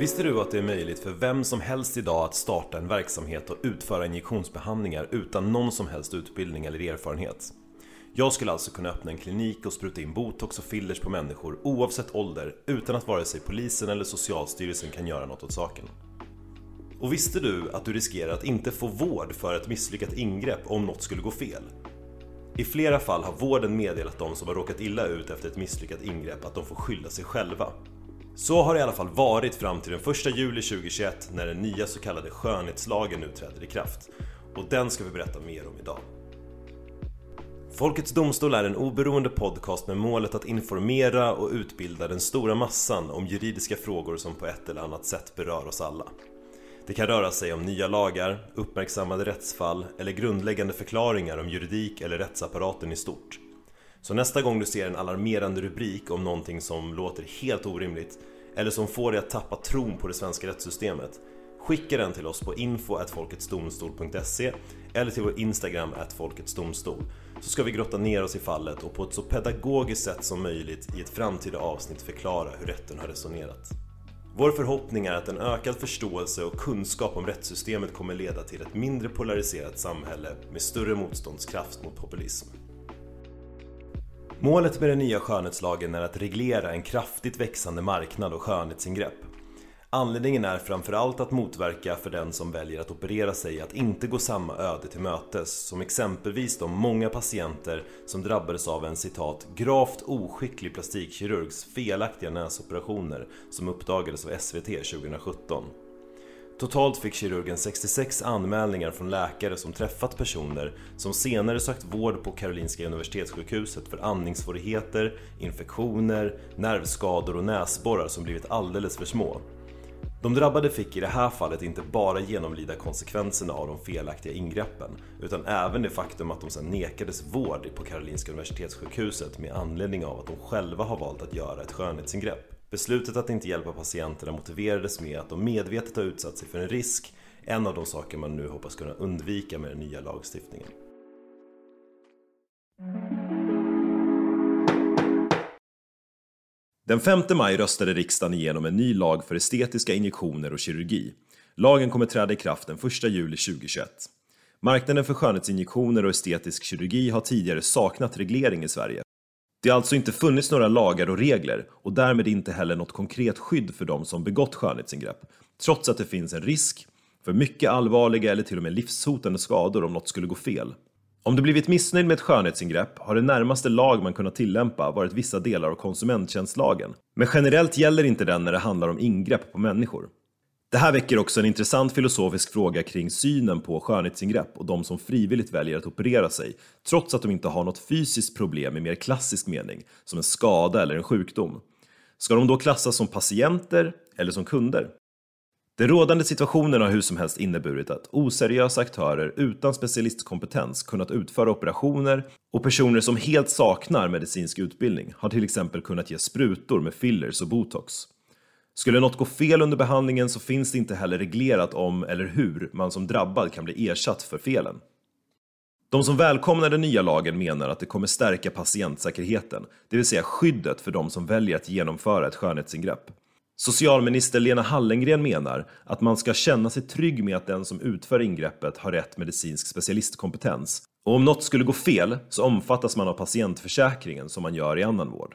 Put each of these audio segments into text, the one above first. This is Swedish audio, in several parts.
Visste du att det är möjligt för vem som helst idag att starta en verksamhet och utföra injektionsbehandlingar utan någon som helst utbildning eller erfarenhet? Jag skulle alltså kunna öppna en klinik och spruta in botox och fillers på människor oavsett ålder utan att vare sig polisen eller socialstyrelsen kan göra något åt saken. Och visste du att du riskerar att inte få vård för ett misslyckat ingrepp om något skulle gå fel? I flera fall har vården meddelat de som har råkat illa ut efter ett misslyckat ingrepp att de får skylla sig själva. Så har det i alla fall varit fram till den 1 juli 2021 när den nya så kallade skönhetslagen nu träder i kraft. Och den ska vi berätta mer om idag. Folkets Domstol är en oberoende podcast med målet att informera och utbilda den stora massan om juridiska frågor som på ett eller annat sätt berör oss alla. Det kan röra sig om nya lagar, uppmärksammade rättsfall eller grundläggande förklaringar om juridik eller rättsapparaten i stort. Så nästa gång du ser en alarmerande rubrik om någonting som låter helt orimligt eller som får dig att tappa tron på det svenska rättssystemet skicka den till oss på info.folketsdomstol.se eller till vår Instagram folketsdomstol så ska vi grotta ner oss i fallet och på ett så pedagogiskt sätt som möjligt i ett framtida avsnitt förklara hur rätten har resonerat. Vår förhoppning är att en ökad förståelse och kunskap om rättssystemet kommer leda till ett mindre polariserat samhälle med större motståndskraft mot populism. Målet med den nya skönhetslagen är att reglera en kraftigt växande marknad och skönhetsingrepp. Anledningen är framförallt att motverka för den som väljer att operera sig att inte gå samma öde till mötes som exempelvis de många patienter som drabbades av en citat gravt oskicklig plastikkirurgs felaktiga näsoperationer som uppdagades av SVT 2017. Totalt fick kirurgen 66 anmälningar från läkare som träffat personer som senare sökt vård på Karolinska Universitetssjukhuset för andningssvårigheter, infektioner, nervskador och näsborrar som blivit alldeles för små. De drabbade fick i det här fallet inte bara genomlida konsekvenserna av de felaktiga ingreppen utan även det faktum att de sedan nekades vård på Karolinska Universitetssjukhuset med anledning av att de själva har valt att göra ett skönhetsingrepp. Beslutet att inte hjälpa patienterna motiverades med att de medvetet har utsatt sig för en risk, en av de saker man nu hoppas kunna undvika med den nya lagstiftningen. Den 5 maj röstade riksdagen igenom en ny lag för estetiska injektioner och kirurgi. Lagen kommer träda i kraft den 1 juli 2021. Marknaden för skönhetsinjektioner och estetisk kirurgi har tidigare saknat reglering i Sverige det har alltså inte funnits några lagar och regler och därmed inte heller något konkret skydd för de som begått skönhetsingrepp, trots att det finns en risk för mycket allvarliga eller till och med livshotande skador om något skulle gå fel. Om du blivit missnöjd med ett skönhetsingrepp har det närmaste lag man kunnat tillämpa varit vissa delar av konsumenttjänstlagen. Men generellt gäller inte den när det handlar om ingrepp på människor. Det här väcker också en intressant filosofisk fråga kring synen på skönhetsingrepp och de som frivilligt väljer att operera sig, trots att de inte har något fysiskt problem i mer klassisk mening, som en skada eller en sjukdom. Ska de då klassas som patienter eller som kunder? Den rådande situationen har hur som helst inneburit att oseriösa aktörer utan specialistkompetens kunnat utföra operationer och personer som helt saknar medicinsk utbildning har till exempel kunnat ge sprutor med fillers och botox. Skulle något gå fel under behandlingen så finns det inte heller reglerat om eller hur man som drabbad kan bli ersatt för felen. De som välkomnar den nya lagen menar att det kommer stärka patientsäkerheten, det vill säga skyddet för de som väljer att genomföra ett skönhetsingrepp. Socialminister Lena Hallengren menar att man ska känna sig trygg med att den som utför ingreppet har rätt medicinsk specialistkompetens och om något skulle gå fel så omfattas man av patientförsäkringen som man gör i annan vård.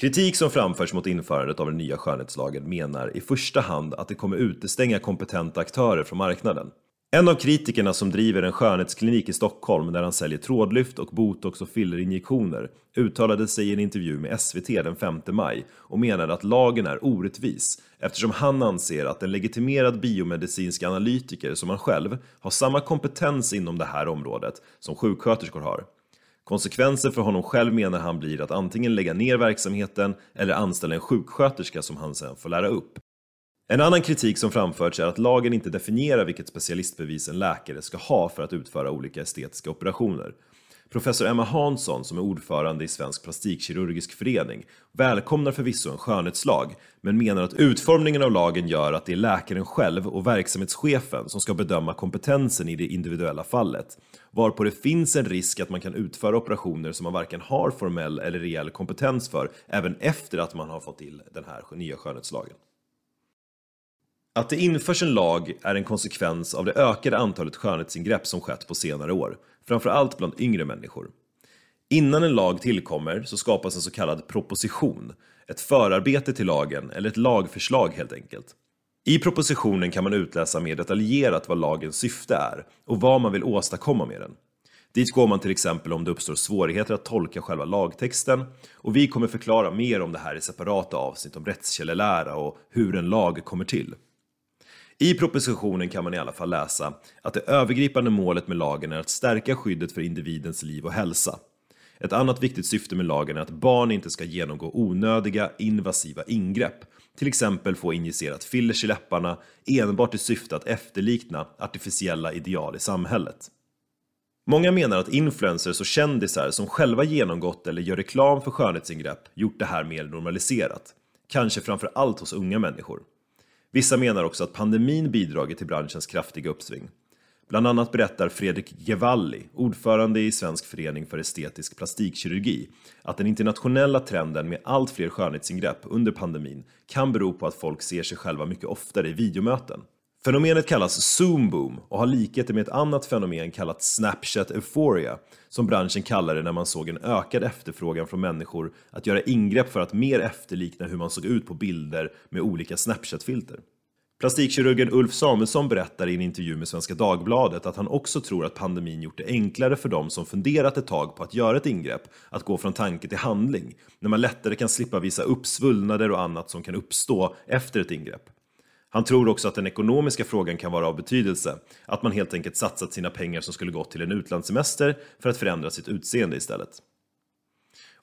Kritik som framförs mot införandet av den nya skönhetslagen menar i första hand att det kommer utestänga kompetenta aktörer från marknaden. En av kritikerna som driver en skönhetsklinik i Stockholm där han säljer trådlyft och botox och fillerinjektioner uttalade sig i en intervju med SVT den 5 maj och menade att lagen är orättvis eftersom han anser att en legitimerad biomedicinsk analytiker som han själv har samma kompetens inom det här området som sjuksköterskor har. Konsekvensen för honom själv menar han blir att antingen lägga ner verksamheten eller anställa en sjuksköterska som han sen får lära upp. En annan kritik som framförts är att lagen inte definierar vilket specialistbevis en läkare ska ha för att utföra olika estetiska operationer. Professor Emma Hansson, som är ordförande i Svensk plastikkirurgisk förening, välkomnar förvisso en skönhetslag, men menar att utformningen av lagen gör att det är läkaren själv och verksamhetschefen som ska bedöma kompetensen i det individuella fallet, varpå det finns en risk att man kan utföra operationer som man varken har formell eller reell kompetens för, även efter att man har fått till den här nya skönhetslagen. Att det införs en lag är en konsekvens av det ökade antalet skönhetsingrepp som skett på senare år, framförallt bland yngre människor. Innan en lag tillkommer så skapas en så kallad proposition, ett förarbete till lagen eller ett lagförslag helt enkelt. I propositionen kan man utläsa mer detaljerat vad lagens syfte är och vad man vill åstadkomma med den. Dit går man till exempel om det uppstår svårigheter att tolka själva lagtexten och vi kommer förklara mer om det här i separata avsnitt om rättskällelära och hur en lag kommer till. I propositionen kan man i alla fall läsa att det övergripande målet med lagen är att stärka skyddet för individens liv och hälsa. Ett annat viktigt syfte med lagen är att barn inte ska genomgå onödiga invasiva ingrepp, till exempel få injicerat fillers i läpparna enbart i syfte att efterlikna artificiella ideal i samhället. Många menar att influencers och kändisar som själva genomgått eller gör reklam för skönhetsingrepp gjort det här mer normaliserat, kanske framför allt hos unga människor. Vissa menar också att pandemin bidragit till branschens kraftiga uppsving. Bland annat berättar Fredrik Gevalli, ordförande i Svensk förening för estetisk plastikkirurgi, att den internationella trenden med allt fler skönhetsingrepp under pandemin kan bero på att folk ser sig själva mycket oftare i videomöten. Fenomenet kallas Zoom Boom och har likheter med ett annat fenomen kallat Snapchat Euphoria, som branschen kallade det när man såg en ökad efterfrågan från människor att göra ingrepp för att mer efterlikna hur man såg ut på bilder med olika Snapchat-filter. Plastikkirurgen Ulf Samuelsson berättar i en intervju med Svenska Dagbladet att han också tror att pandemin gjort det enklare för de som funderat ett tag på att göra ett ingrepp att gå från tanke till handling, när man lättare kan slippa visa upp svullnader och annat som kan uppstå efter ett ingrepp. Han tror också att den ekonomiska frågan kan vara av betydelse, att man helt enkelt satsat sina pengar som skulle gått till en utlandssemester för att förändra sitt utseende istället.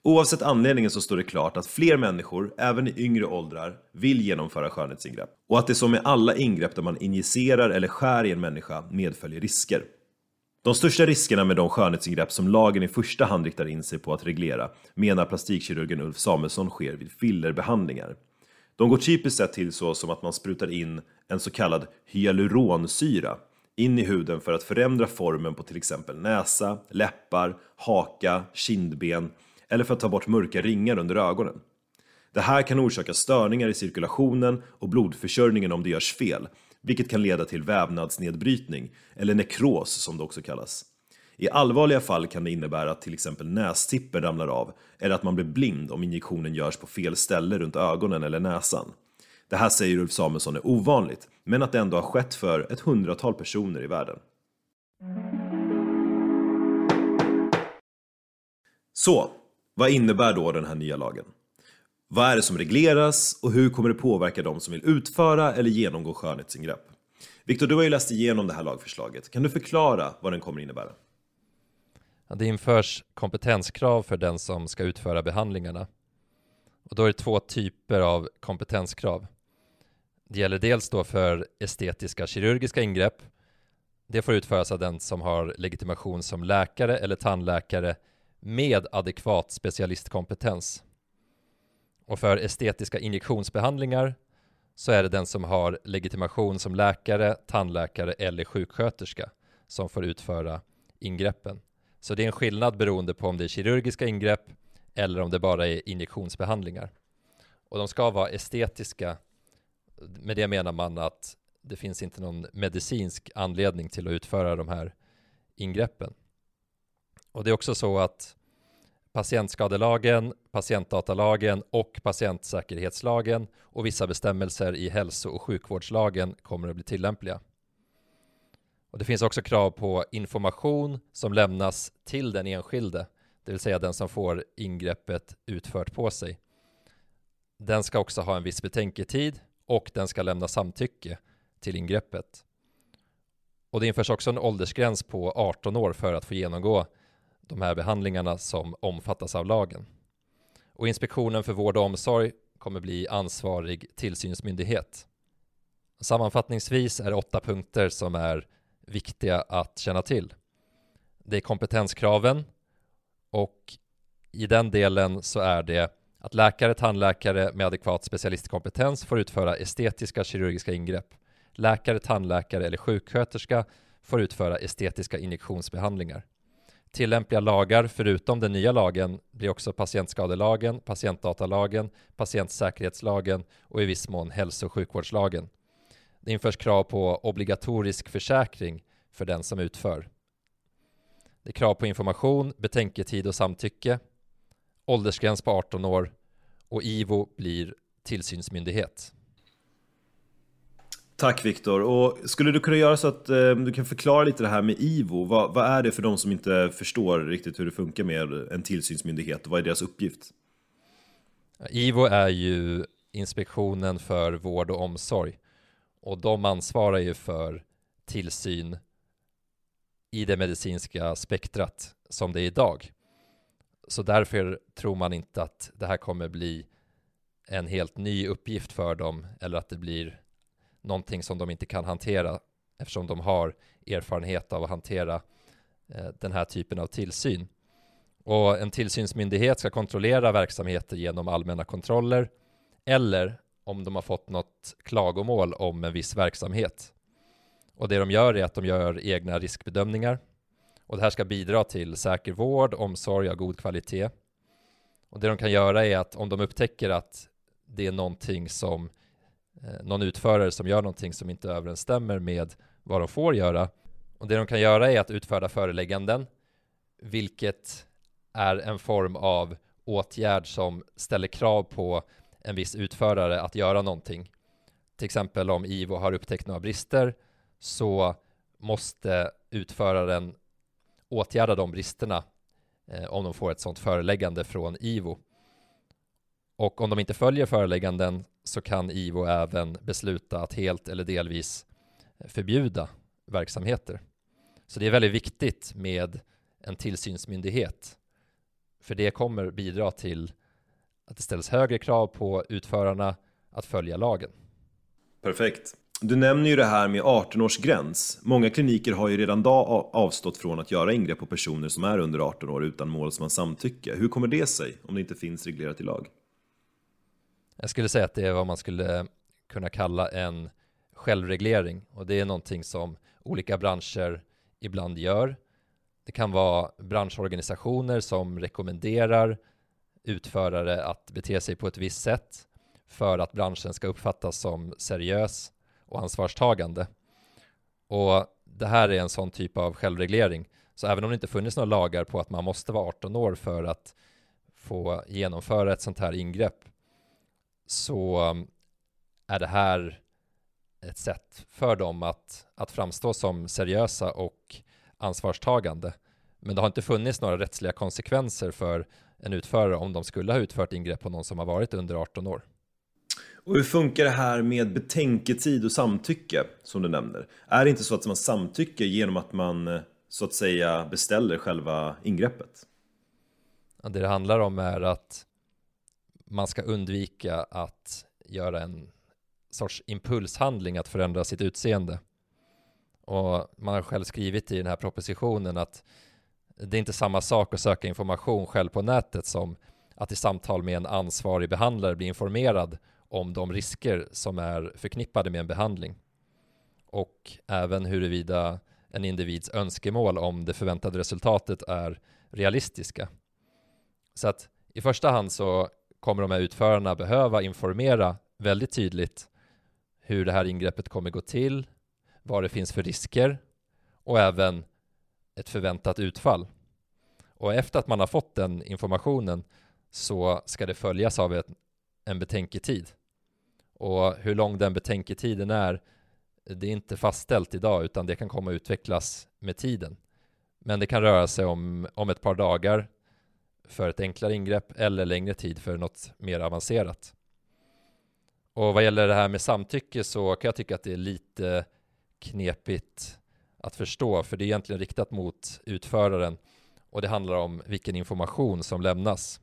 Oavsett anledningen så står det klart att fler människor, även i yngre åldrar, vill genomföra skönhetsingrepp. Och att det som med alla ingrepp där man injicerar eller skär i en människa medföljer risker. De största riskerna med de skönhetsingrepp som lagen i första hand riktar in sig på att reglera menar plastikkirurgen Ulf Samuelsson sker vid fillerbehandlingar. De går typiskt sett till så som att man sprutar in en så kallad hyaluronsyra in i huden för att förändra formen på till exempel näsa, läppar, haka, kindben eller för att ta bort mörka ringar under ögonen. Det här kan orsaka störningar i cirkulationen och blodförsörjningen om det görs fel, vilket kan leda till vävnadsnedbrytning, eller nekros som det också kallas. I allvarliga fall kan det innebära att till exempel nästippen ramlar av eller att man blir blind om injektionen görs på fel ställe runt ögonen eller näsan. Det här säger Ulf Samuelsson är ovanligt, men att det ändå har skett för ett hundratal personer i världen. Så, vad innebär då den här nya lagen? Vad är det som regleras och hur kommer det påverka de som vill utföra eller genomgå skönhetsingrepp? Viktor, du har ju läst igenom det här lagförslaget. Kan du förklara vad den kommer innebära? Det införs kompetenskrav för den som ska utföra behandlingarna. Och då är det två typer av kompetenskrav. Det gäller dels då för estetiska kirurgiska ingrepp. Det får utföras av den som har legitimation som läkare eller tandläkare med adekvat specialistkompetens. Och för estetiska injektionsbehandlingar så är det den som har legitimation som läkare, tandläkare eller sjuksköterska som får utföra ingreppen. Så det är en skillnad beroende på om det är kirurgiska ingrepp eller om det bara är injektionsbehandlingar. Och de ska vara estetiska. Med det menar man att det finns inte någon medicinsk anledning till att utföra de här ingreppen. Och det är också så att patientskadelagen, patientdatalagen och patientsäkerhetslagen och vissa bestämmelser i hälso och sjukvårdslagen kommer att bli tillämpliga. Och det finns också krav på information som lämnas till den enskilde, det vill säga den som får ingreppet utfört på sig. Den ska också ha en viss betänketid och den ska lämna samtycke till ingreppet. Och det införs också en åldersgräns på 18 år för att få genomgå de här behandlingarna som omfattas av lagen. Och Inspektionen för vård och omsorg kommer bli ansvarig tillsynsmyndighet. Sammanfattningsvis är det åtta punkter som är viktiga att känna till. Det är kompetenskraven Och i den delen så är det att läkare, tandläkare med adekvat specialistkompetens får utföra estetiska kirurgiska ingrepp. Läkare, tandläkare eller sjuksköterska får utföra estetiska injektionsbehandlingar. Tillämpliga lagar förutom den nya lagen blir också patientskadelagen, patientdatalagen, patientsäkerhetslagen och i viss mån hälso och sjukvårdslagen. Det införs krav på obligatorisk försäkring för den som utför. Det är krav på information, betänketid och samtycke, åldersgräns på 18 år och IVO blir tillsynsmyndighet. Tack Viktor. Och skulle du kunna göra så att eh, du kan förklara lite det här med IVO? Vad, vad, är det för de som inte förstår riktigt hur det funkar med en tillsynsmyndighet och vad är deras uppgift? IVO är ju Inspektionen för vård och omsorg och de ansvarar ju för tillsyn i det medicinska spektrat som det är idag. Så därför tror man inte att det här kommer bli en helt ny uppgift för dem eller att det blir någonting som de inte kan hantera eftersom de har erfarenhet av att hantera eh, den här typen av tillsyn. Och en tillsynsmyndighet ska kontrollera verksamheter genom allmänna kontroller eller om de har fått något klagomål om en viss verksamhet. Och det de gör är att de gör egna riskbedömningar och det här ska bidra till säker vård, omsorg av god kvalitet. Och det de kan göra är att om de upptäcker att det är någonting som eh, någon utförare som gör någonting som inte överensstämmer med vad de får göra och det de kan göra är att utfärda förelägganden vilket är en form av åtgärd som ställer krav på en viss utförare att göra någonting. Till exempel om IVO har upptäckt några brister så måste utföraren åtgärda de bristerna eh, om de får ett sådant föreläggande från IVO. Och om de inte följer förelägganden så kan IVO även besluta att helt eller delvis förbjuda verksamheter. Så det är väldigt viktigt med en tillsynsmyndighet. För det kommer bidra till att det ställs högre krav på utförarna att följa lagen. Perfekt. Du nämner ju det här med 18-årsgräns. Många kliniker har ju redan idag avstått från att göra ingrepp på personer som är under 18 år utan målsmans samtycke. Hur kommer det sig om det inte finns reglerat i lag? Jag skulle säga att det är vad man skulle kunna kalla en självreglering och det är någonting som olika branscher ibland gör. Det kan vara branschorganisationer som rekommenderar utförare att bete sig på ett visst sätt för att branschen ska uppfattas som seriös och ansvarstagande. Och det här är en sån typ av självreglering. Så även om det inte funnits några lagar på att man måste vara 18 år för att få genomföra ett sånt här ingrepp så um, är det här ett sätt för dem att, att framstå som seriösa och ansvarstagande. Men det har inte funnits några rättsliga konsekvenser för en utförare om de skulle ha utfört ingrepp på någon som har varit under 18 år. Och hur funkar det här med betänketid och samtycke som du nämner? Är det inte så att man samtycker genom att man eh, så att säga beställer själva ingreppet? Det det handlar om är att man ska undvika att göra en sorts impulshandling att förändra sitt utseende. Och man har själv skrivit i den här propositionen att det är inte samma sak att söka information själv på nätet som att i samtal med en ansvarig behandlare bli informerad om de risker som är förknippade med en behandling och även huruvida en individs önskemål om det förväntade resultatet är realistiska. Så att i första hand så kommer de här utförarna behöva informera väldigt tydligt hur det här ingreppet kommer gå till, vad det finns för risker och även ett förväntat utfall. Och efter att man har fått den informationen så ska det följas av ett, en betänketid. Och hur lång den betänketiden är, det är inte fastställt idag utan det kan komma att utvecklas med tiden. Men det kan röra sig om, om ett par dagar för ett enklare ingrepp eller längre tid för något mer avancerat. Och vad gäller det här med samtycke så kan jag tycka att det är lite knepigt att förstå för det är egentligen riktat mot utföraren och det handlar om vilken information som lämnas.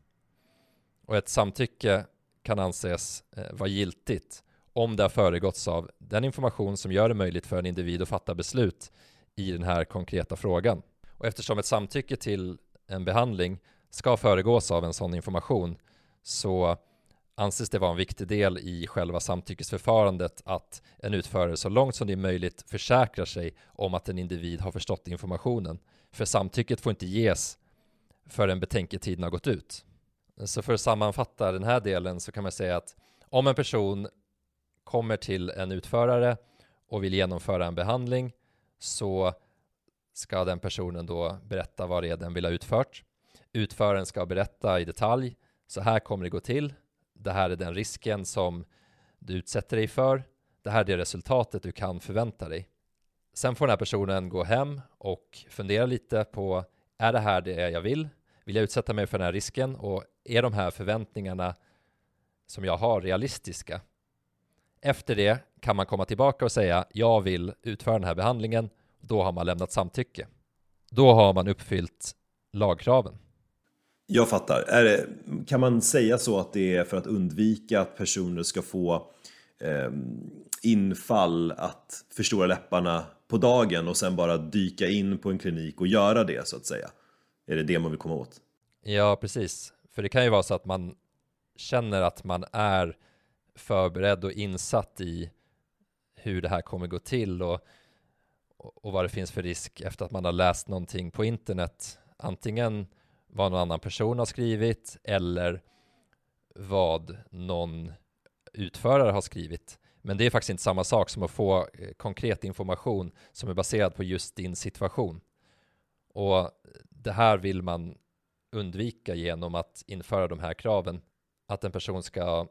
Och ett samtycke kan anses eh, vara giltigt om det har föregåtts av den information som gör det möjligt för en individ att fatta beslut i den här konkreta frågan. Och eftersom ett samtycke till en behandling ska föregås av en sån information så anses det vara en viktig del i själva samtyckesförfarandet att en utförare så långt som det är möjligt försäkrar sig om att en individ har förstått informationen. För samtycket får inte ges förrän betänketiden har gått ut. Så för att sammanfatta den här delen så kan man säga att om en person kommer till en utförare och vill genomföra en behandling så ska den personen då berätta vad det är den vill ha utfört. Utföraren ska berätta i detalj, så här kommer det gå till, det här är den risken som du utsätter dig för, det här är det resultatet du kan förvänta dig. Sen får den här personen gå hem och fundera lite på, är det här det jag vill? Vill jag utsätta mig för den här risken? Och är de här förväntningarna som jag har realistiska? Efter det kan man komma tillbaka och säga, jag vill utföra den här behandlingen. Då har man lämnat samtycke. Då har man uppfyllt lagkraven. Jag fattar. Det, kan man säga så att det är för att undvika att personer ska få eh, infall att förstora läpparna på dagen och sen bara dyka in på en klinik och göra det så att säga? Är det det man vill komma åt? Ja, precis. För det kan ju vara så att man känner att man är förberedd och insatt i hur det här kommer gå till och, och vad det finns för risk efter att man har läst någonting på internet. Antingen vad någon annan person har skrivit eller vad någon utförare har skrivit. Men det är faktiskt inte samma sak som att få eh, konkret information som är baserad på just din situation. Och det här vill man undvika genom att införa de här kraven. Att en person ska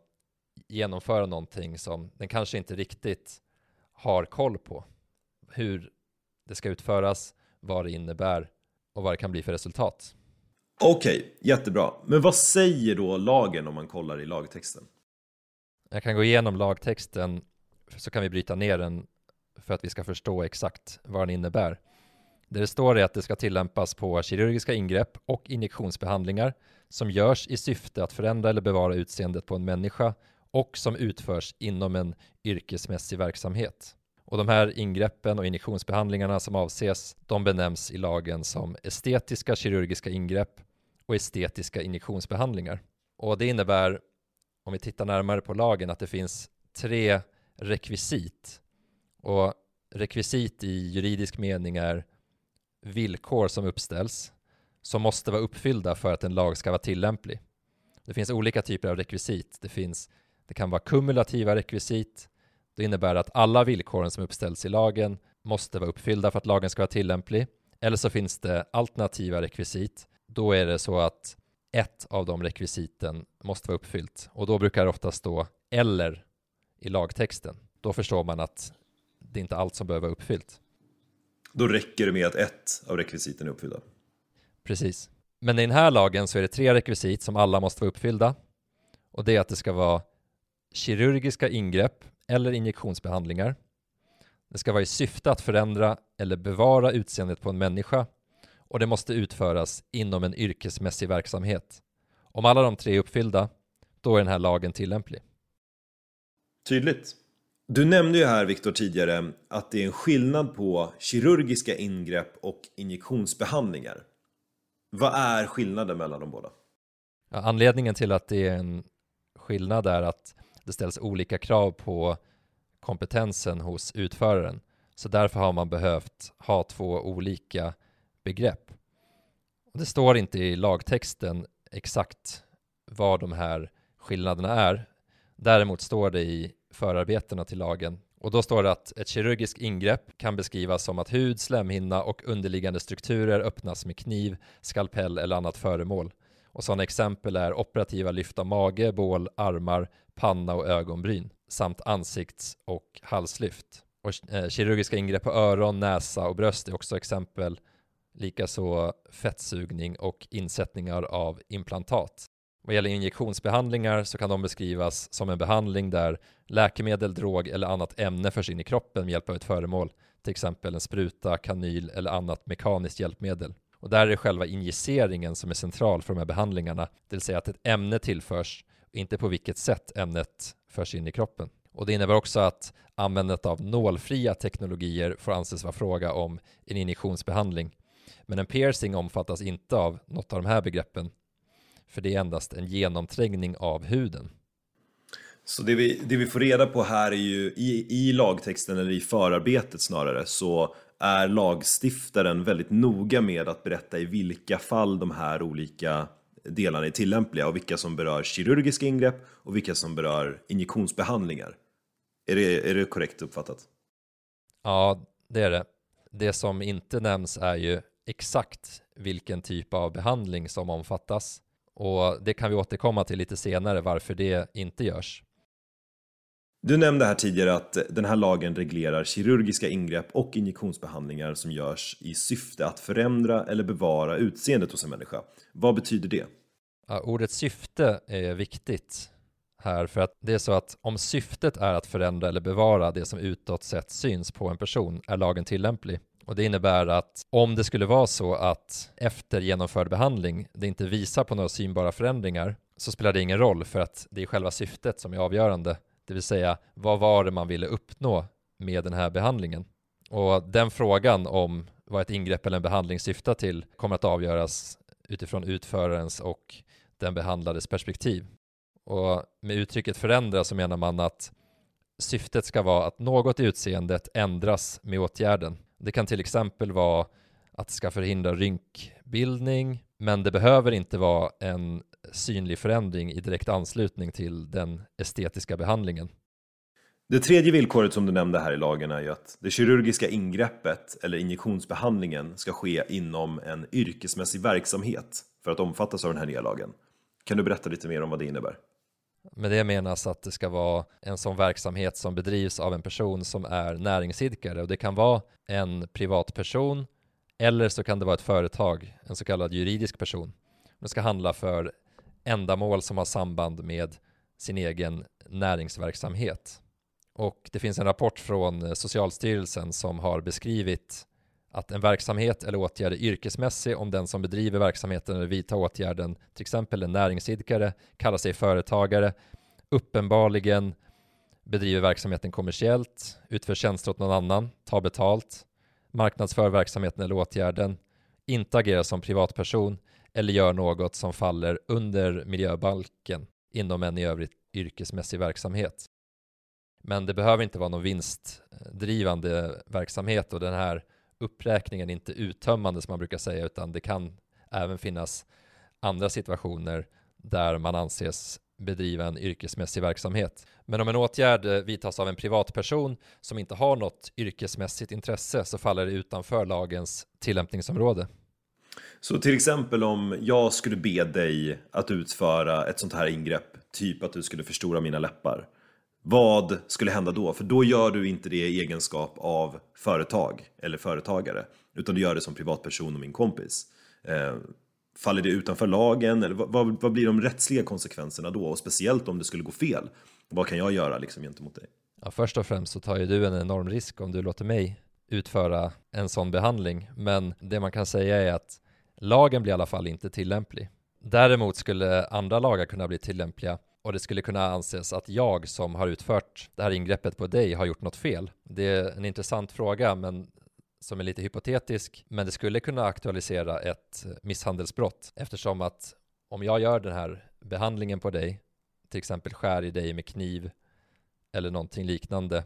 genomföra någonting som den kanske inte riktigt har koll på. Hur det ska utföras, vad det innebär och vad det kan bli för resultat. Okej, okay, jättebra. Men vad säger då lagen om man kollar i lagtexten? Jag kan gå igenom lagtexten så kan vi bryta ner den för att vi ska förstå exakt vad den innebär. Det det står är att det ska tillämpas på kirurgiska ingrepp och injektionsbehandlingar som görs i syfte att förändra eller bevara utseendet på en människa och som utförs inom en yrkesmässig verksamhet. Och de här ingreppen och injektionsbehandlingarna som avses, de benämns i lagen som estetiska kirurgiska ingrepp och estetiska injektionsbehandlingar. Och det innebär, om vi tittar närmare på lagen, att det finns tre rekvisit. Och rekvisit i juridisk mening är villkor som uppställs som måste vara uppfyllda för att en lag ska vara tillämplig. Det finns olika typer av rekvisit. Det, finns, det kan vara kumulativa rekvisit. Det innebär att alla villkoren som uppställs i lagen måste vara uppfyllda för att lagen ska vara tillämplig. Eller så finns det alternativa rekvisit. Då är det så att ett av de rekvisiten måste vara uppfyllt och då brukar det ofta stå eller i lagtexten. Då förstår man att det är inte allt som behöver vara uppfyllt. Då räcker det med att ett av rekvisiten är uppfyllda. Precis. Men i den här lagen så är det tre rekvisit som alla måste vara uppfyllda. Och det är att det ska vara kirurgiska ingrepp eller injektionsbehandlingar. Det ska vara i syfte att förändra eller bevara utseendet på en människa och det måste utföras inom en yrkesmässig verksamhet. Om alla de tre är uppfyllda, då är den här lagen tillämplig. Tydligt. Du nämnde ju här Viktor tidigare att det är en skillnad på kirurgiska ingrepp och injektionsbehandlingar. Vad är skillnaden mellan de båda? Ja, anledningen till att det är en skillnad är att det ställs olika krav på kompetensen hos utföraren. Så därför har man behövt ha två olika begrepp. Och det står inte i lagtexten exakt vad de här skillnaderna är. Däremot står det i förarbetena till lagen och då står det att ett kirurgiskt ingrepp kan beskrivas som att hud, slemhinna och underliggande strukturer öppnas med kniv, skalpell eller annat föremål. Och sådana exempel är operativa lyft av mage, bål, armar, panna och ögonbryn samt ansikts och halslyft. Och eh, kirurgiska ingrepp på öron, näsa och bröst är också exempel. Likaså fettsugning och insättningar av implantat. Vad gäller injektionsbehandlingar så kan de beskrivas som en behandling där läkemedel, drog eller annat ämne förs in i kroppen med hjälp av ett föremål, till exempel en spruta, kanyl eller annat mekaniskt hjälpmedel. Och där är det själva injiceringen som är central för de här behandlingarna, det vill säga att ett ämne tillförs, inte på vilket sätt ämnet förs in i kroppen. Och det innebär också att användandet av nålfria teknologier får anses vara fråga om en injektionsbehandling. Men en piercing omfattas inte av något av de här begreppen för det är endast en genomträngning av huden. Så det vi, det vi får reda på här är ju i, i lagtexten eller i förarbetet snarare så är lagstiftaren väldigt noga med att berätta i vilka fall de här olika delarna är tillämpliga och vilka som berör kirurgiska ingrepp och vilka som berör injektionsbehandlingar. Är det, är det korrekt uppfattat? Ja, det är det. Det som inte nämns är ju exakt vilken typ av behandling som omfattas och det kan vi återkomma till lite senare varför det inte görs. Du nämnde här tidigare att den här lagen reglerar kirurgiska ingrepp och injektionsbehandlingar som görs i syfte att förändra eller bevara utseendet hos en människa. Vad betyder det? Ja, ordet syfte är viktigt här för att det är så att om syftet är att förändra eller bevara det som utåt sett syns på en person är lagen tillämplig. Och det innebär att om det skulle vara så att efter genomförd behandling det inte visar på några synbara förändringar så spelar det ingen roll för att det är själva syftet som är avgörande. Det vill säga, vad var det man ville uppnå med den här behandlingen? Och den frågan om vad ett ingrepp eller en behandling syftar till kommer att avgöras utifrån utförarens och den behandlades perspektiv. Och med uttrycket förändra så menar man att syftet ska vara att något i utseendet ändras med åtgärden. Det kan till exempel vara att det ska förhindra rynkbildning, men det behöver inte vara en synlig förändring i direkt anslutning till den estetiska behandlingen. Det tredje villkoret som du nämnde här i lagen är ju att det kirurgiska ingreppet eller injektionsbehandlingen ska ske inom en yrkesmässig verksamhet för att omfattas av den här nya lagen. Kan du berätta lite mer om vad det innebär? Med det menas att det ska vara en sån verksamhet som bedrivs av en person som är näringsidkare och det kan vara en privatperson eller så kan det vara ett företag, en så kallad juridisk person. Det ska handla för ändamål som har samband med sin egen näringsverksamhet. Och det finns en rapport från eh, Socialstyrelsen som har beskrivit att en verksamhet eller åtgärd är yrkesmässig om den som bedriver verksamheten eller vidtar åtgärden, till exempel en näringsidkare, kallar sig företagare, uppenbarligen bedriver verksamheten kommersiellt, utför tjänster åt någon annan, tar betalt, marknadsför verksamheten eller åtgärden, inte agerar som privatperson eller gör något som faller under miljöbalken inom en i övrigt yrkesmässig verksamhet. Men det behöver inte vara någon vinstdrivande verksamhet och den här uppräkningen inte uttömmande som man brukar säga utan det kan även finnas andra situationer där man anses bedriva en yrkesmässig verksamhet. Men om en åtgärd eh, vidtas av en privatperson som inte har något yrkesmässigt intresse så faller det utanför lagens tillämpningsområde. Så till exempel om jag skulle be dig att utföra ett sånt här ingrepp, typ att du skulle förstora mina läppar. Vad skulle hända då? För då gör du inte det i egenskap av företag eller företagare, utan du gör det som privatperson och min kompis. Eh, faller det utanför lagen? Eller vad, vad, vad, blir de rättsliga konsekvenserna då? Och speciellt om det skulle gå fel, vad kan jag göra liksom gentemot dig? Ja, först och främst så tar ju du en enorm risk om du låter mig utföra en sån behandling. Men det man kan säga är att lagen blir i alla fall inte tillämplig. Däremot skulle andra lagar kunna bli tillämpliga och det skulle kunna anses att jag som har utfört det här ingreppet på dig har gjort något fel. Det är en intressant fråga men som är lite hypotetisk, men det skulle kunna aktualisera ett misshandelsbrott eftersom att om jag gör den här behandlingen på dig, till exempel skär i dig med kniv eller någonting liknande,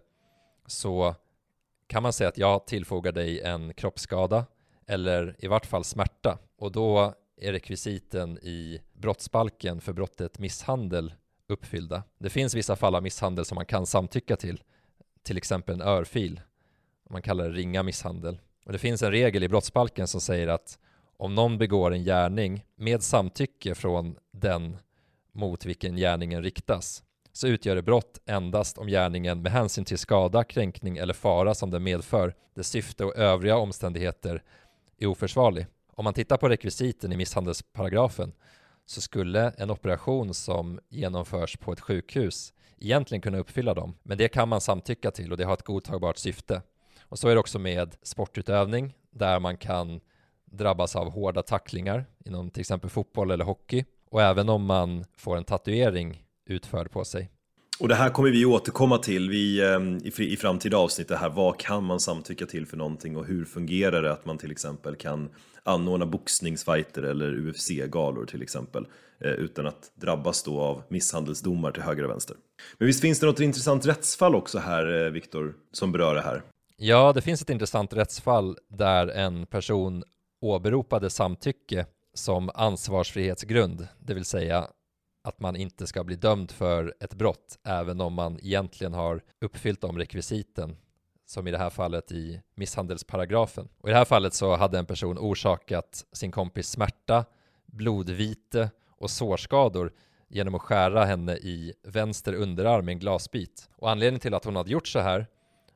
så kan man säga att jag tillfogar dig en kroppsskada eller i vart fall smärta och då är rekvisiten i brottsbalken för brottet misshandel uppfyllda. Det finns vissa fall av misshandel som man kan samtycka till, till exempel en örfil. Man kallar det ringa misshandel. Och det finns en regel i brottsbalken som säger att om någon begår en gärning med samtycke från den mot vilken gärningen riktas så utgör det brott endast om gärningen med hänsyn till skada, kränkning eller fara som den medför, dess syfte och övriga omständigheter är oförsvarlig. Om man tittar på rekvisiten i misshandelsparagrafen så skulle en operation som genomförs på ett sjukhus egentligen kunna uppfylla dem. Men det kan man samtycka till och det har ett godtagbart syfte. Och så är det också med sportutövning där man kan drabbas av hårda tacklingar inom till exempel fotboll eller hockey och även om man får en tatuering utförd på sig. Och det här kommer vi återkomma till vi, ehm, i, i framtida avsnitt. Det här, vad kan man samtycka till för någonting och hur fungerar det att man till exempel kan anordna boxningsfighter eller UFC-galor till exempel eh, utan att drabbas då av misshandelsdomar till höger och vänster. Men visst finns det något intressant rättsfall också här, eh, Viktor, som berör det här? Ja, det finns ett intressant rättsfall där en person åberopade samtycke som ansvarsfrihetsgrund, det vill säga att man inte ska bli dömd för ett brott även om man egentligen har uppfyllt de rekvisiten som i det här fallet i misshandelsparagrafen. Och i det här fallet så hade en person orsakat sin kompis smärta, blodvite och sårskador genom att skära henne i vänster underarm med en glasbit. Och anledningen till att hon hade gjort så här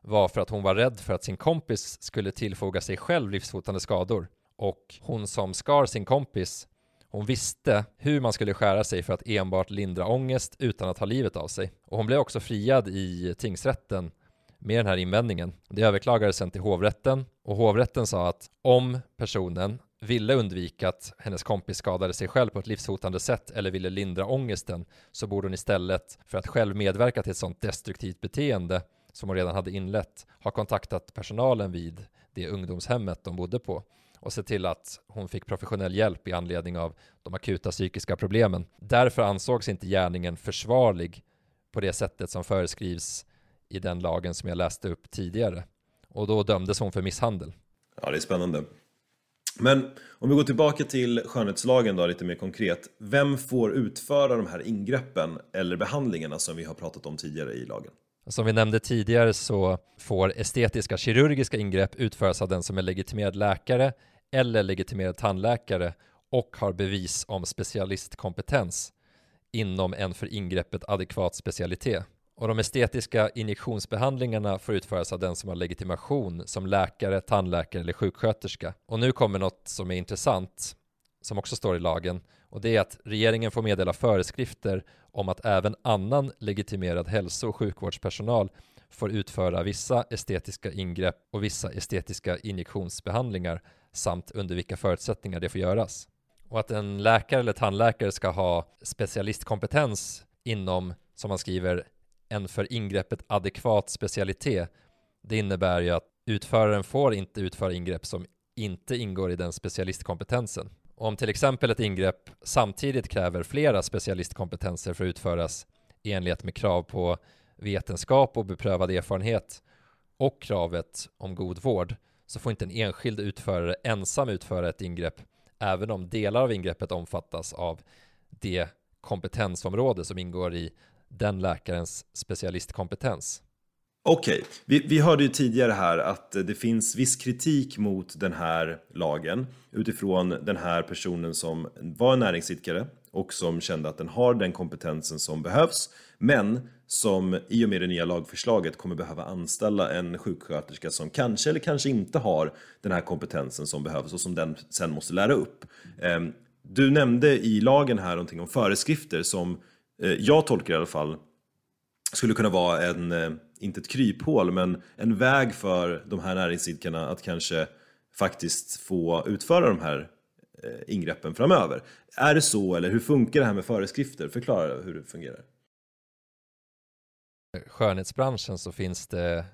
var för att hon var rädd för att sin kompis skulle tillfoga sig själv livshotande skador. Och hon som skar sin kompis hon visste hur man skulle skära sig för att enbart lindra ångest utan att ta livet av sig. Och hon blev också friad i tingsrätten med den här invändningen. Det överklagades sen till hovrätten och hovrätten sa att om personen ville undvika att hennes kompis skadade sig själv på ett livshotande sätt eller ville lindra ångesten så borde hon istället för att själv medverka till ett sådant destruktivt beteende som hon redan hade inlett ha kontaktat personalen vid det ungdomshemmet de bodde på och se till att hon fick professionell hjälp i anledning av de akuta psykiska problemen. Därför ansågs inte gärningen försvarlig på det sättet som föreskrivs i den lagen som jag läste upp tidigare. Och då dömdes hon för misshandel. Ja, det är spännande. Men om vi går tillbaka till skönhetslagen då lite mer konkret. Vem får utföra de här ingreppen eller behandlingarna som vi har pratat om tidigare i lagen? Som vi nämnde tidigare så får estetiska kirurgiska ingrepp utföras av den som är legitimerad läkare eller legitimerad tandläkare och har bevis om specialistkompetens inom en för ingreppet adekvat specialitet. Och de estetiska injektionsbehandlingarna får utföras av den som har legitimation som läkare, tandläkare eller sjuksköterska. Och nu kommer något som är intressant, som också står i lagen, och det är att regeringen får meddela föreskrifter om att även annan legitimerad hälso och sjukvårdspersonal får utföra vissa estetiska ingrepp och vissa estetiska injektionsbehandlingar samt under vilka förutsättningar det får göras. Och att en läkare eller tandläkare ska ha specialistkompetens inom, som man skriver, en för ingreppet adekvat specialitet. Det innebär ju att utföraren får inte utföra ingrepp som inte ingår i den specialistkompetensen. Om till exempel ett ingrepp samtidigt kräver flera specialistkompetenser för att utföras i enlighet med krav på vetenskap och beprövad erfarenhet och kravet om god vård så får inte en enskild utförare ensam utföra ett ingrepp även om delar av ingreppet omfattas av det kompetensområde som ingår i den läkarens specialistkompetens. Okej, okay. vi, vi hörde ju tidigare här att det finns viss kritik mot den här lagen utifrån den här personen som var näringsidkare och som kände att den har den kompetensen som behövs men som i och med det nya lagförslaget kommer behöva anställa en sjuksköterska som kanske eller kanske inte har den här kompetensen som behövs och som den sen måste lära upp. Ehm, du nämnde i lagen här någonting om föreskrifter som eh, jag tolkar i alla fall skulle kunna vara en, eh, inte ett kryphål, men en väg för de här näringsidkarna att kanske faktiskt få utföra de här eh, ingreppen framöver. Är det så eller hur funkar det här med föreskrifter? Förklara hur det fungerar. Skönhetsbranschen så finns det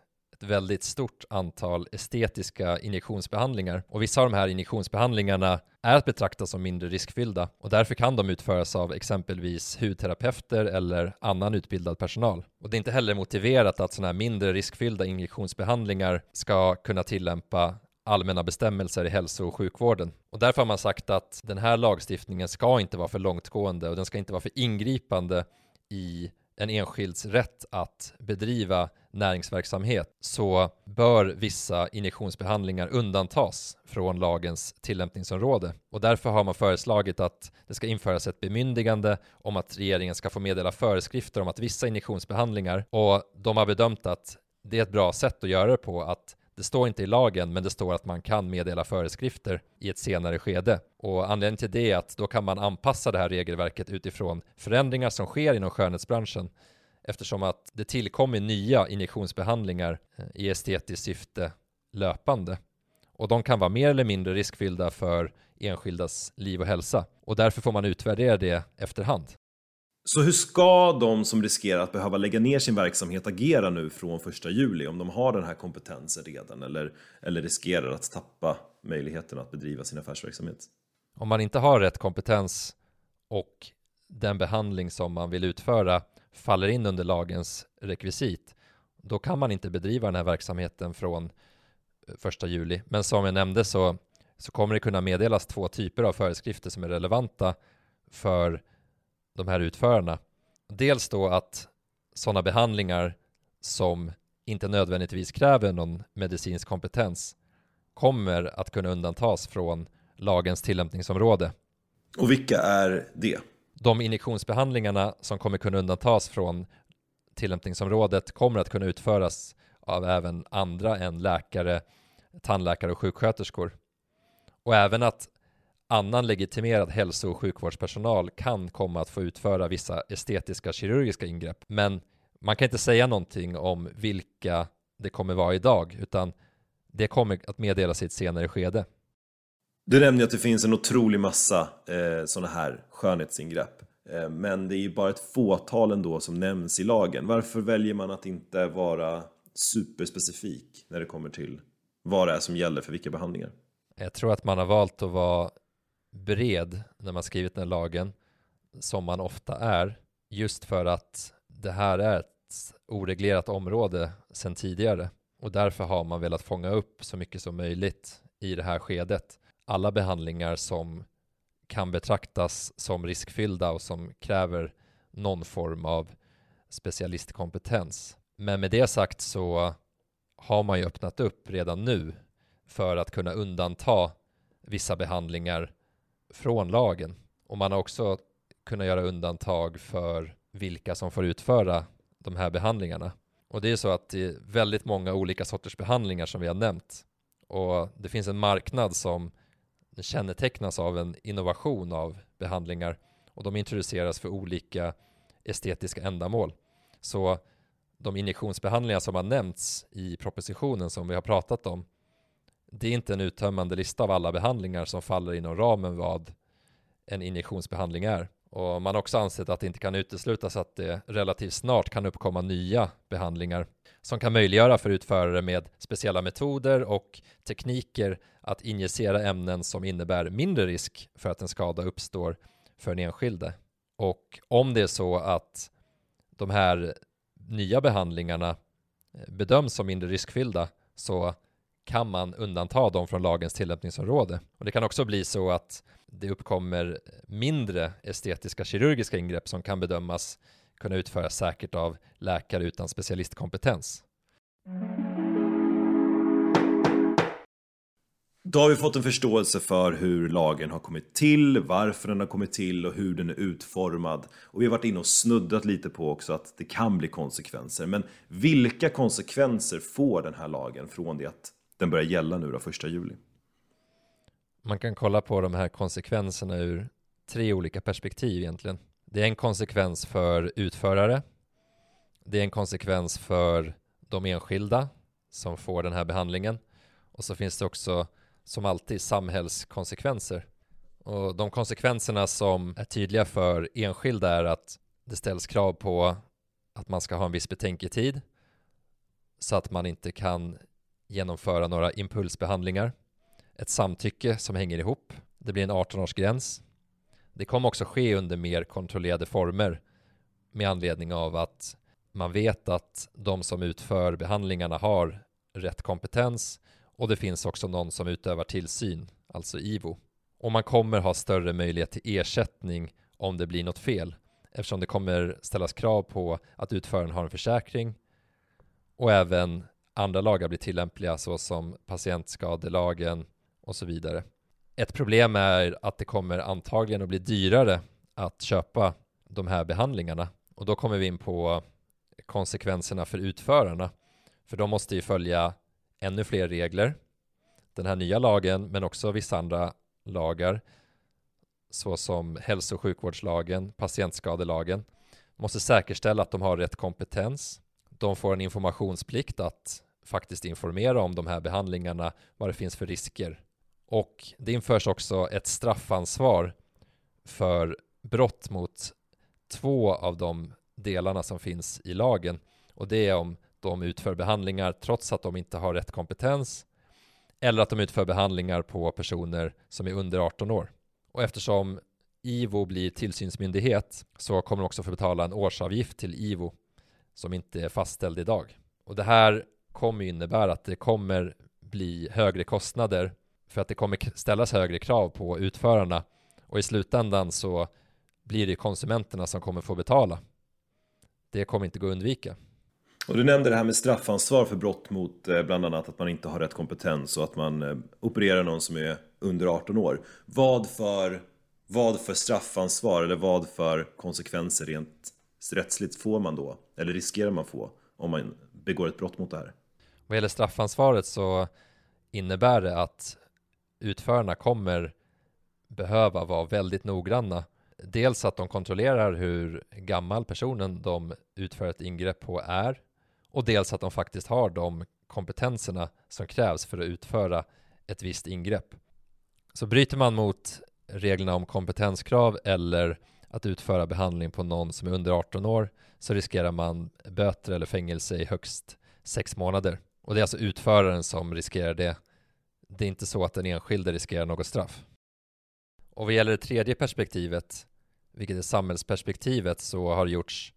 ett väldigt stort antal estetiska injektionsbehandlingar och vissa av de här injektionsbehandlingarna är att betrakta som mindre riskfyllda och därför kan de utföras av exempelvis hudterapeuter eller annan utbildad personal. Och det är inte heller motiverat att sådana här mindre riskfyllda injektionsbehandlingar ska kunna tillämpa allmänna bestämmelser i hälso och sjukvården. Och därför har man sagt att den här lagstiftningen ska inte vara för långtgående och den ska inte vara för ingripande i en enskilds rätt att bedriva näringsverksamhet så bör vissa injektionsbehandlingar undantas från lagens tillämpningsområde. Och därför har man föreslagit att det ska införas ett bemyndigande om att regeringen ska få meddela föreskrifter om att vissa injektionsbehandlingar och de har bedömt att det är ett bra sätt att göra det på att det står inte i lagen, men det står att man kan meddela föreskrifter i ett senare skede. Och anledningen till det är att då kan man anpassa det här regelverket utifrån förändringar som sker inom skönhetsbranschen eftersom att det tillkommer nya injektionsbehandlingar eh, i estetiskt syfte löpande. Och de kan vara mer eller mindre riskfyllda för enskildas liv och hälsa. Och därför får man utvärdera det efterhand. Så hur ska de som riskerar att behöva lägga ner sin verksamhet agera nu från första juli om de har den här kompetensen redan eller, eller riskerar att tappa möjligheten att bedriva sin affärsverksamhet? Om man inte har rätt kompetens och den behandling som man vill utföra faller in under lagens rekvisit, då kan man inte bedriva den här verksamheten från eh, första juli. Men som jag nämnde så, så kommer det kunna meddelas två typer av föreskrifter som är relevanta för de här utförarna. Dels då att sådana behandlingar som inte nödvändigtvis kräver någon medicinsk kompetens kommer att kunna undantas från lagens tillämpningsområde. Och vilka är det? De injektionsbehandlingarna som kommer kunna undantas från tillämpningsområdet kommer att kunna utföras av även andra än läkare, tandläkare och sjuksköterskor. Och även att annan legitimerad hälso och sjukvårdspersonal kan komma att få utföra vissa estetiska kirurgiska ingrepp. Men man kan inte säga någonting om vilka det kommer vara idag, utan det kommer att meddelas i ett senare skede. Du nämnde att det finns en otrolig massa eh, sådana här skönhetsingrepp. Eh, men det är ju bara ett fåtal ändå som nämns i lagen. Varför väljer man att inte vara superspecifik när det kommer till vad det är som gäller för vilka behandlingar? Jag tror att man har valt att vara bred när man skrivit den här lagen, som man ofta är, just för att det här är ett oreglerat område sedan tidigare och därför har man velat fånga upp så mycket som möjligt i det här skedet. Alla behandlingar som kan betraktas som riskfyllda och som kräver någon form av specialistkompetens. Men med det sagt så har man ju öppnat upp redan nu för att kunna undanta vissa behandlingar från lagen. Och man har också kunnat göra undantag för vilka som får utföra de här behandlingarna. Och det är så att det är väldigt många olika sorters behandlingar som vi har nämnt. Och det finns en marknad som kännetecknas av en innovation av behandlingar och de introduceras för olika estetiska ändamål. Så de injektionsbehandlingar som har nämnts i propositionen som vi har pratat om det är inte en uttömmande lista av alla behandlingar som faller inom ramen vad en injektionsbehandling är. Och man har också ansett att det inte kan uteslutas att det relativt snart kan uppkomma nya behandlingar som kan möjliggöra för utförare med speciella metoder och tekniker att injicera ämnen som innebär mindre risk för att en skada uppstår för den enskilde. Och om det är så att de här nya behandlingarna eh, bedöms som mindre riskfyllda så kan man undanta dem från lagens tillämpningsområde. Och det kan också bli så att det uppkommer mindre estetiska kirurgiska ingrepp som kan bedömas kunna utföras säkert av läkare utan specialistkompetens. Då har vi fått en förståelse för hur lagen har kommit till, varför den har kommit till och hur den är utformad. Och vi har varit inne och snuddat lite på också att det kan bli konsekvenser. Men vilka konsekvenser får den här lagen från det att den börjar gälla nu då, första juli? Man kan kolla på de här konsekvenserna ur tre olika perspektiv egentligen. Det är en konsekvens för utförare. Det är en konsekvens för de enskilda som får den här behandlingen. Och så finns det också som alltid samhällskonsekvenser. Och de konsekvenserna som är tydliga för enskilda är att det ställs krav på att man ska ha en viss betänketid så att man inte kan genomföra några impulsbehandlingar. Ett samtycke som hänger ihop. Det blir en 18-årsgräns. Det kommer också ske under mer kontrollerade former med anledning av att man vet att de som utför behandlingarna har rätt kompetens och det finns också någon som utövar tillsyn, alltså IVO. Och man kommer ha större möjlighet till ersättning om det blir något fel eftersom det kommer ställas krav på att utföraren har en försäkring och även andra lagar blir tillämpliga såsom patientskadelagen och så vidare. Ett problem är att det kommer antagligen att bli dyrare att köpa de här behandlingarna och då kommer vi in på konsekvenserna för utförarna. För de måste ju följa ännu fler regler. Den här nya lagen, men också vissa andra lagar, såsom hälso och sjukvårdslagen, patientskadelagen, måste säkerställa att de har rätt kompetens. De får en informationsplikt att faktiskt informera om de här behandlingarna, vad det finns för risker. Och det införs också ett straffansvar för brott mot två av de delarna som finns i lagen och det är om de utför behandlingar trots att de inte har rätt kompetens eller att de utför behandlingar på personer som är under 18 år. Och eftersom IVO blir tillsynsmyndighet så kommer de också få betala en årsavgift till IVO som inte är fastställd idag. Och det här kommer innebära att det kommer bli högre kostnader för att det kommer ställas högre krav på utförarna och i slutändan så blir det konsumenterna som kommer få betala. Det kommer inte gå att undvika. Och du nämnde det här med straffansvar för brott mot eh, bland annat att man inte har rätt kompetens och att man eh, opererar någon som är under 18 år. Vad för, vad för straffansvar eller vad för konsekvenser rent rättsligt får man då? Eller riskerar man få om man begår ett brott mot det här? Vad gäller straffansvaret så innebär det att utförarna kommer behöva vara väldigt noggranna. Dels att de kontrollerar hur gammal personen de utför ett ingrepp på är och dels att de faktiskt har de kompetenserna som krävs för att utföra ett visst ingrepp. Så bryter man mot reglerna om kompetenskrav eller att utföra behandling på någon som är under 18 år så riskerar man böter eller fängelse i högst sex månader. Och det är alltså utföraren som riskerar det. Det är inte så att den enskilde riskerar något straff. Och vad gäller det tredje perspektivet, vilket är samhällsperspektivet, så har det gjorts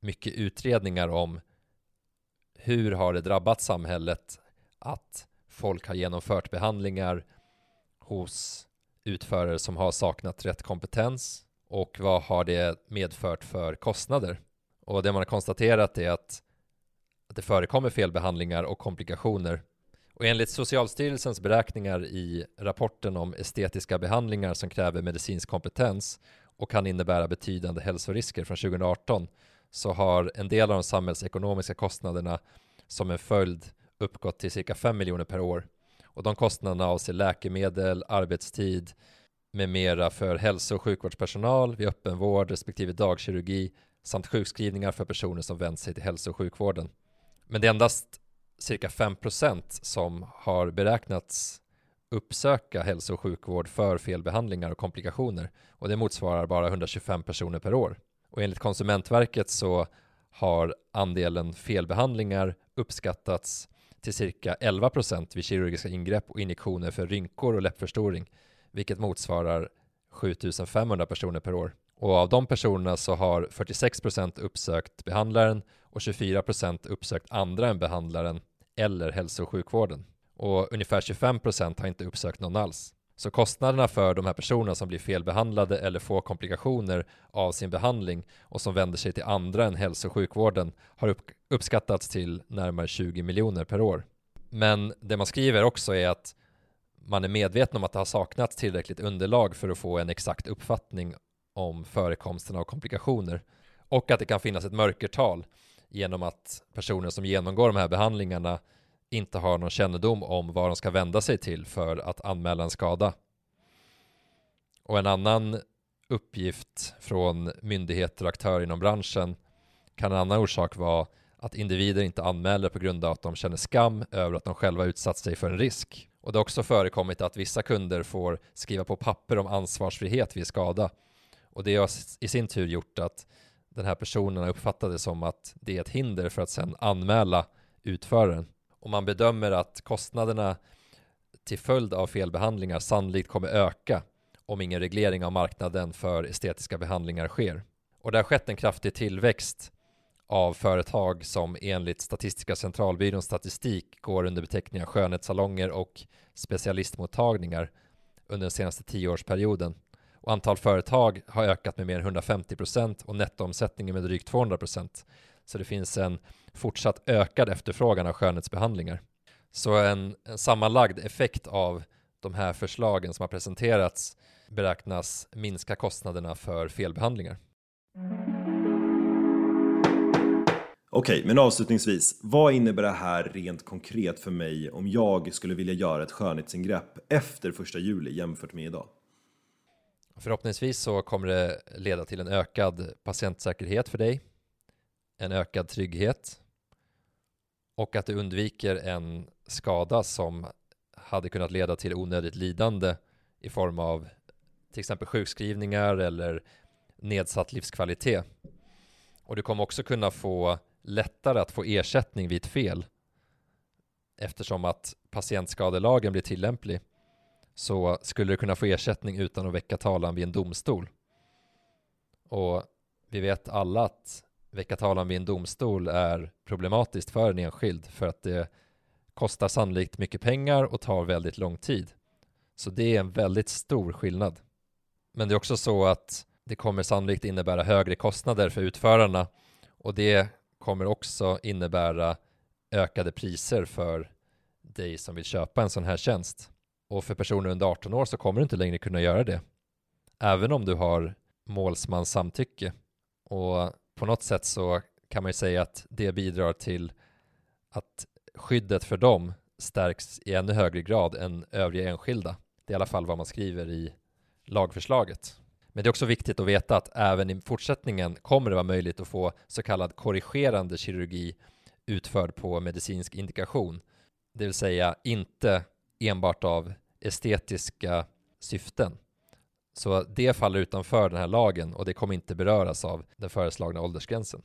mycket utredningar om hur har det drabbat samhället att folk har genomfört behandlingar hos utförare som har saknat rätt kompetens och vad har det medfört för kostnader? Och det man har konstaterat är att, att det förekommer felbehandlingar och komplikationer. Och enligt Socialstyrelsens beräkningar i rapporten om estetiska behandlingar som kräver medicinsk kompetens och kan innebära betydande hälsorisker från 2018 så har en del av de samhällsekonomiska kostnaderna som en följd uppgått till cirka 5 miljoner per år. Och de kostnaderna avser läkemedel, arbetstid med mera för hälso och sjukvårdspersonal vid öppenvård respektive dagkirurgi samt sjukskrivningar för personer som vänt sig till hälso och sjukvården. Men det är endast cirka 5% som har beräknats uppsöka hälso och sjukvård för felbehandlingar och komplikationer och det motsvarar bara 125 personer per år. Och enligt Konsumentverket så har andelen felbehandlingar uppskattats till cirka 11% vid kirurgiska ingrepp och injektioner för rynkor och läppförstoring, vilket motsvarar 7500 personer per år. Och av de personerna så har 46% uppsökt behandlaren och 24% uppsökt andra än behandlaren eller hälso och sjukvården. Och ungefär 25% har inte uppsökt någon alls. Så kostnaderna för de här personerna som blir felbehandlade eller får komplikationer av sin behandling och som vänder sig till andra än hälso och sjukvården har uppskattats till närmare 20 miljoner per år. Men det man skriver också är att man är medveten om att det har saknats tillräckligt underlag för att få en exakt uppfattning om förekomsten av komplikationer och att det kan finnas ett mörkertal genom att personer som genomgår de här behandlingarna inte har någon kännedom om vad de ska vända sig till för att anmäla en skada. Och en annan uppgift från myndigheter och aktörer inom branschen kan en annan orsak vara att individer inte anmäler på grund av att de känner skam över att de själva utsatt sig för en risk. Och det har också förekommit att vissa kunder får skriva på papper om ansvarsfrihet vid skada. Och det har i sin tur gjort att den här personen uppfattar det som att det är ett hinder för att sedan anmäla utföraren och man bedömer att kostnaderna till följd av felbehandlingar sannolikt kommer öka om ingen reglering av marknaden för estetiska behandlingar sker. Och det har skett en kraftig tillväxt av företag som enligt Statistiska centralbyråns statistik går under beteckningar skönhetssalonger och specialistmottagningar under den senaste tioårsperioden. Och antal företag har ökat med mer än 150% och nettoomsättningen med drygt 200%. Så det finns en fortsatt ökad efterfrågan av skönhetsbehandlingar. Så en, en sammanlagd effekt av de här förslagen som har presenterats beräknas minska kostnaderna för felbehandlingar. Okej, men avslutningsvis, vad innebär det här rent konkret för mig om jag skulle vilja göra ett skönhetsingrepp efter första juli jämfört med idag? Förhoppningsvis så kommer det leda till en ökad patientsäkerhet för dig, en ökad trygghet och att du undviker en skada som hade kunnat leda till onödigt lidande i form av till exempel sjukskrivningar eller nedsatt livskvalitet. Och du kommer också kunna få lättare att få ersättning vid ett fel eftersom att patientskadelagen blir tillämplig så skulle du kunna få ersättning utan att väcka talan vid en domstol. Och vi vet alla att väcka talan vid en domstol är problematiskt för en enskild för att det kostar sannolikt mycket pengar och tar väldigt lång tid. Så det är en väldigt stor skillnad. Men det är också så att det kommer sannolikt innebära högre kostnader för utförarna och det kommer också innebära ökade priser för dig som vill köpa en sån här tjänst. Och för personer under 18 år så kommer du inte längre kunna göra det. Även om du har målsmans samtycke. Och på något sätt så kan man ju säga att det bidrar till att skyddet för dem stärks i ännu högre grad än övriga enskilda. Det är i alla fall vad man skriver i lagförslaget. Men det är också viktigt att veta att även i fortsättningen kommer det vara möjligt att få så kallad korrigerande kirurgi utförd på medicinsk indikation. Det vill säga inte enbart av estetiska syften. Så det faller utanför den här lagen och det kommer inte beröras av den föreslagna åldersgränsen.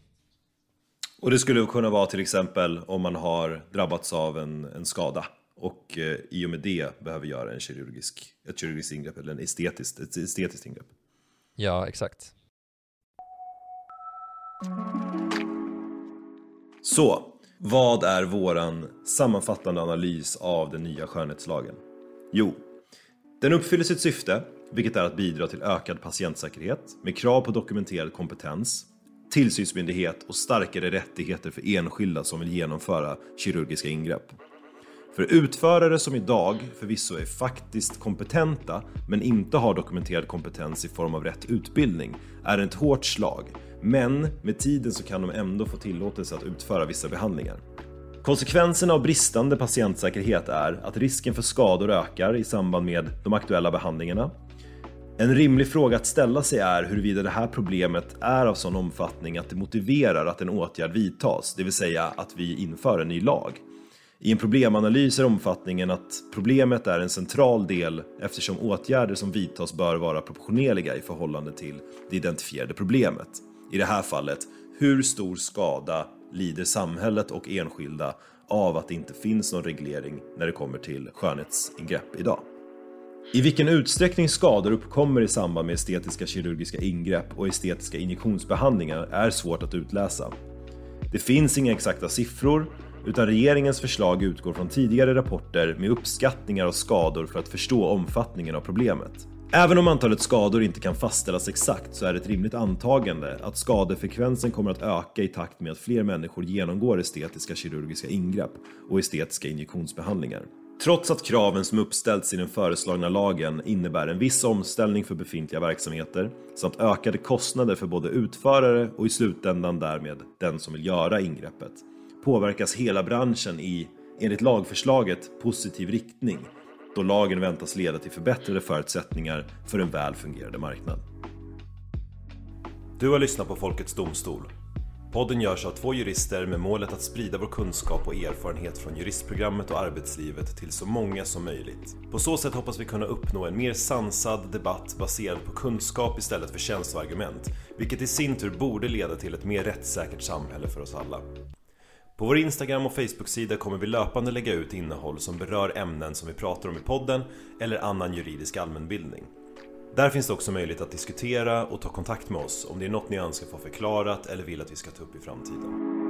Och det skulle kunna vara till exempel om man har drabbats av en, en skada och eh, i och med det behöver göra en kirurgisk, ett kirurgiskt ingrepp eller en estetiskt, ett estetiskt ingrepp. Ja, exakt. Så, vad är våran sammanfattande analys av den nya skönhetslagen? Jo, den uppfyller sitt syfte, vilket är att bidra till ökad patientsäkerhet med krav på dokumenterad kompetens, tillsynsmyndighet och starkare rättigheter för enskilda som vill genomföra kirurgiska ingrepp. För utförare som idag förvisso är faktiskt kompetenta men inte har dokumenterad kompetens i form av rätt utbildning är det ett hårt slag. Men med tiden så kan de ändå få tillåtelse att utföra vissa behandlingar. Konsekvenserna av bristande patientsäkerhet är att risken för skador ökar i samband med de aktuella behandlingarna. En rimlig fråga att ställa sig är huruvida det här problemet är av sån omfattning att det motiverar att en åtgärd vidtas, det vill säga att vi inför en ny lag. I en problemanalys är omfattningen att problemet är en central del eftersom åtgärder som vidtas bör vara proportionerliga i förhållande till det identifierade problemet. I det här fallet, hur stor skada lider samhället och enskilda av att det inte finns någon reglering när det kommer till skönhetsingrepp idag? I vilken utsträckning skador uppkommer i samband med estetiska kirurgiska ingrepp och estetiska injektionsbehandlingar är svårt att utläsa. Det finns inga exakta siffror utan regeringens förslag utgår från tidigare rapporter med uppskattningar av skador för att förstå omfattningen av problemet. Även om antalet skador inte kan fastställas exakt så är det ett rimligt antagande att skadefrekvensen kommer att öka i takt med att fler människor genomgår estetiska kirurgiska ingrepp och estetiska injektionsbehandlingar. Trots att kraven som uppställts i den föreslagna lagen innebär en viss omställning för befintliga verksamheter samt ökade kostnader för både utförare och i slutändan därmed den som vill göra ingreppet påverkas hela branschen i, enligt lagförslaget, positiv riktning då lagen väntas leda till förbättrade förutsättningar för en väl fungerande marknad. Du har lyssnat på Folkets Domstol. Podden görs av två jurister med målet att sprida vår kunskap och erfarenhet från juristprogrammet och arbetslivet till så många som möjligt. På så sätt hoppas vi kunna uppnå en mer sansad debatt baserad på kunskap istället för känsloargument, vilket i sin tur borde leda till ett mer rättssäkert samhälle för oss alla. På vår Instagram och Facebook-sida kommer vi löpande lägga ut innehåll som berör ämnen som vi pratar om i podden eller annan juridisk allmänbildning. Där finns det också möjlighet att diskutera och ta kontakt med oss om det är något ni önskar få förklarat eller vill att vi ska ta upp i framtiden.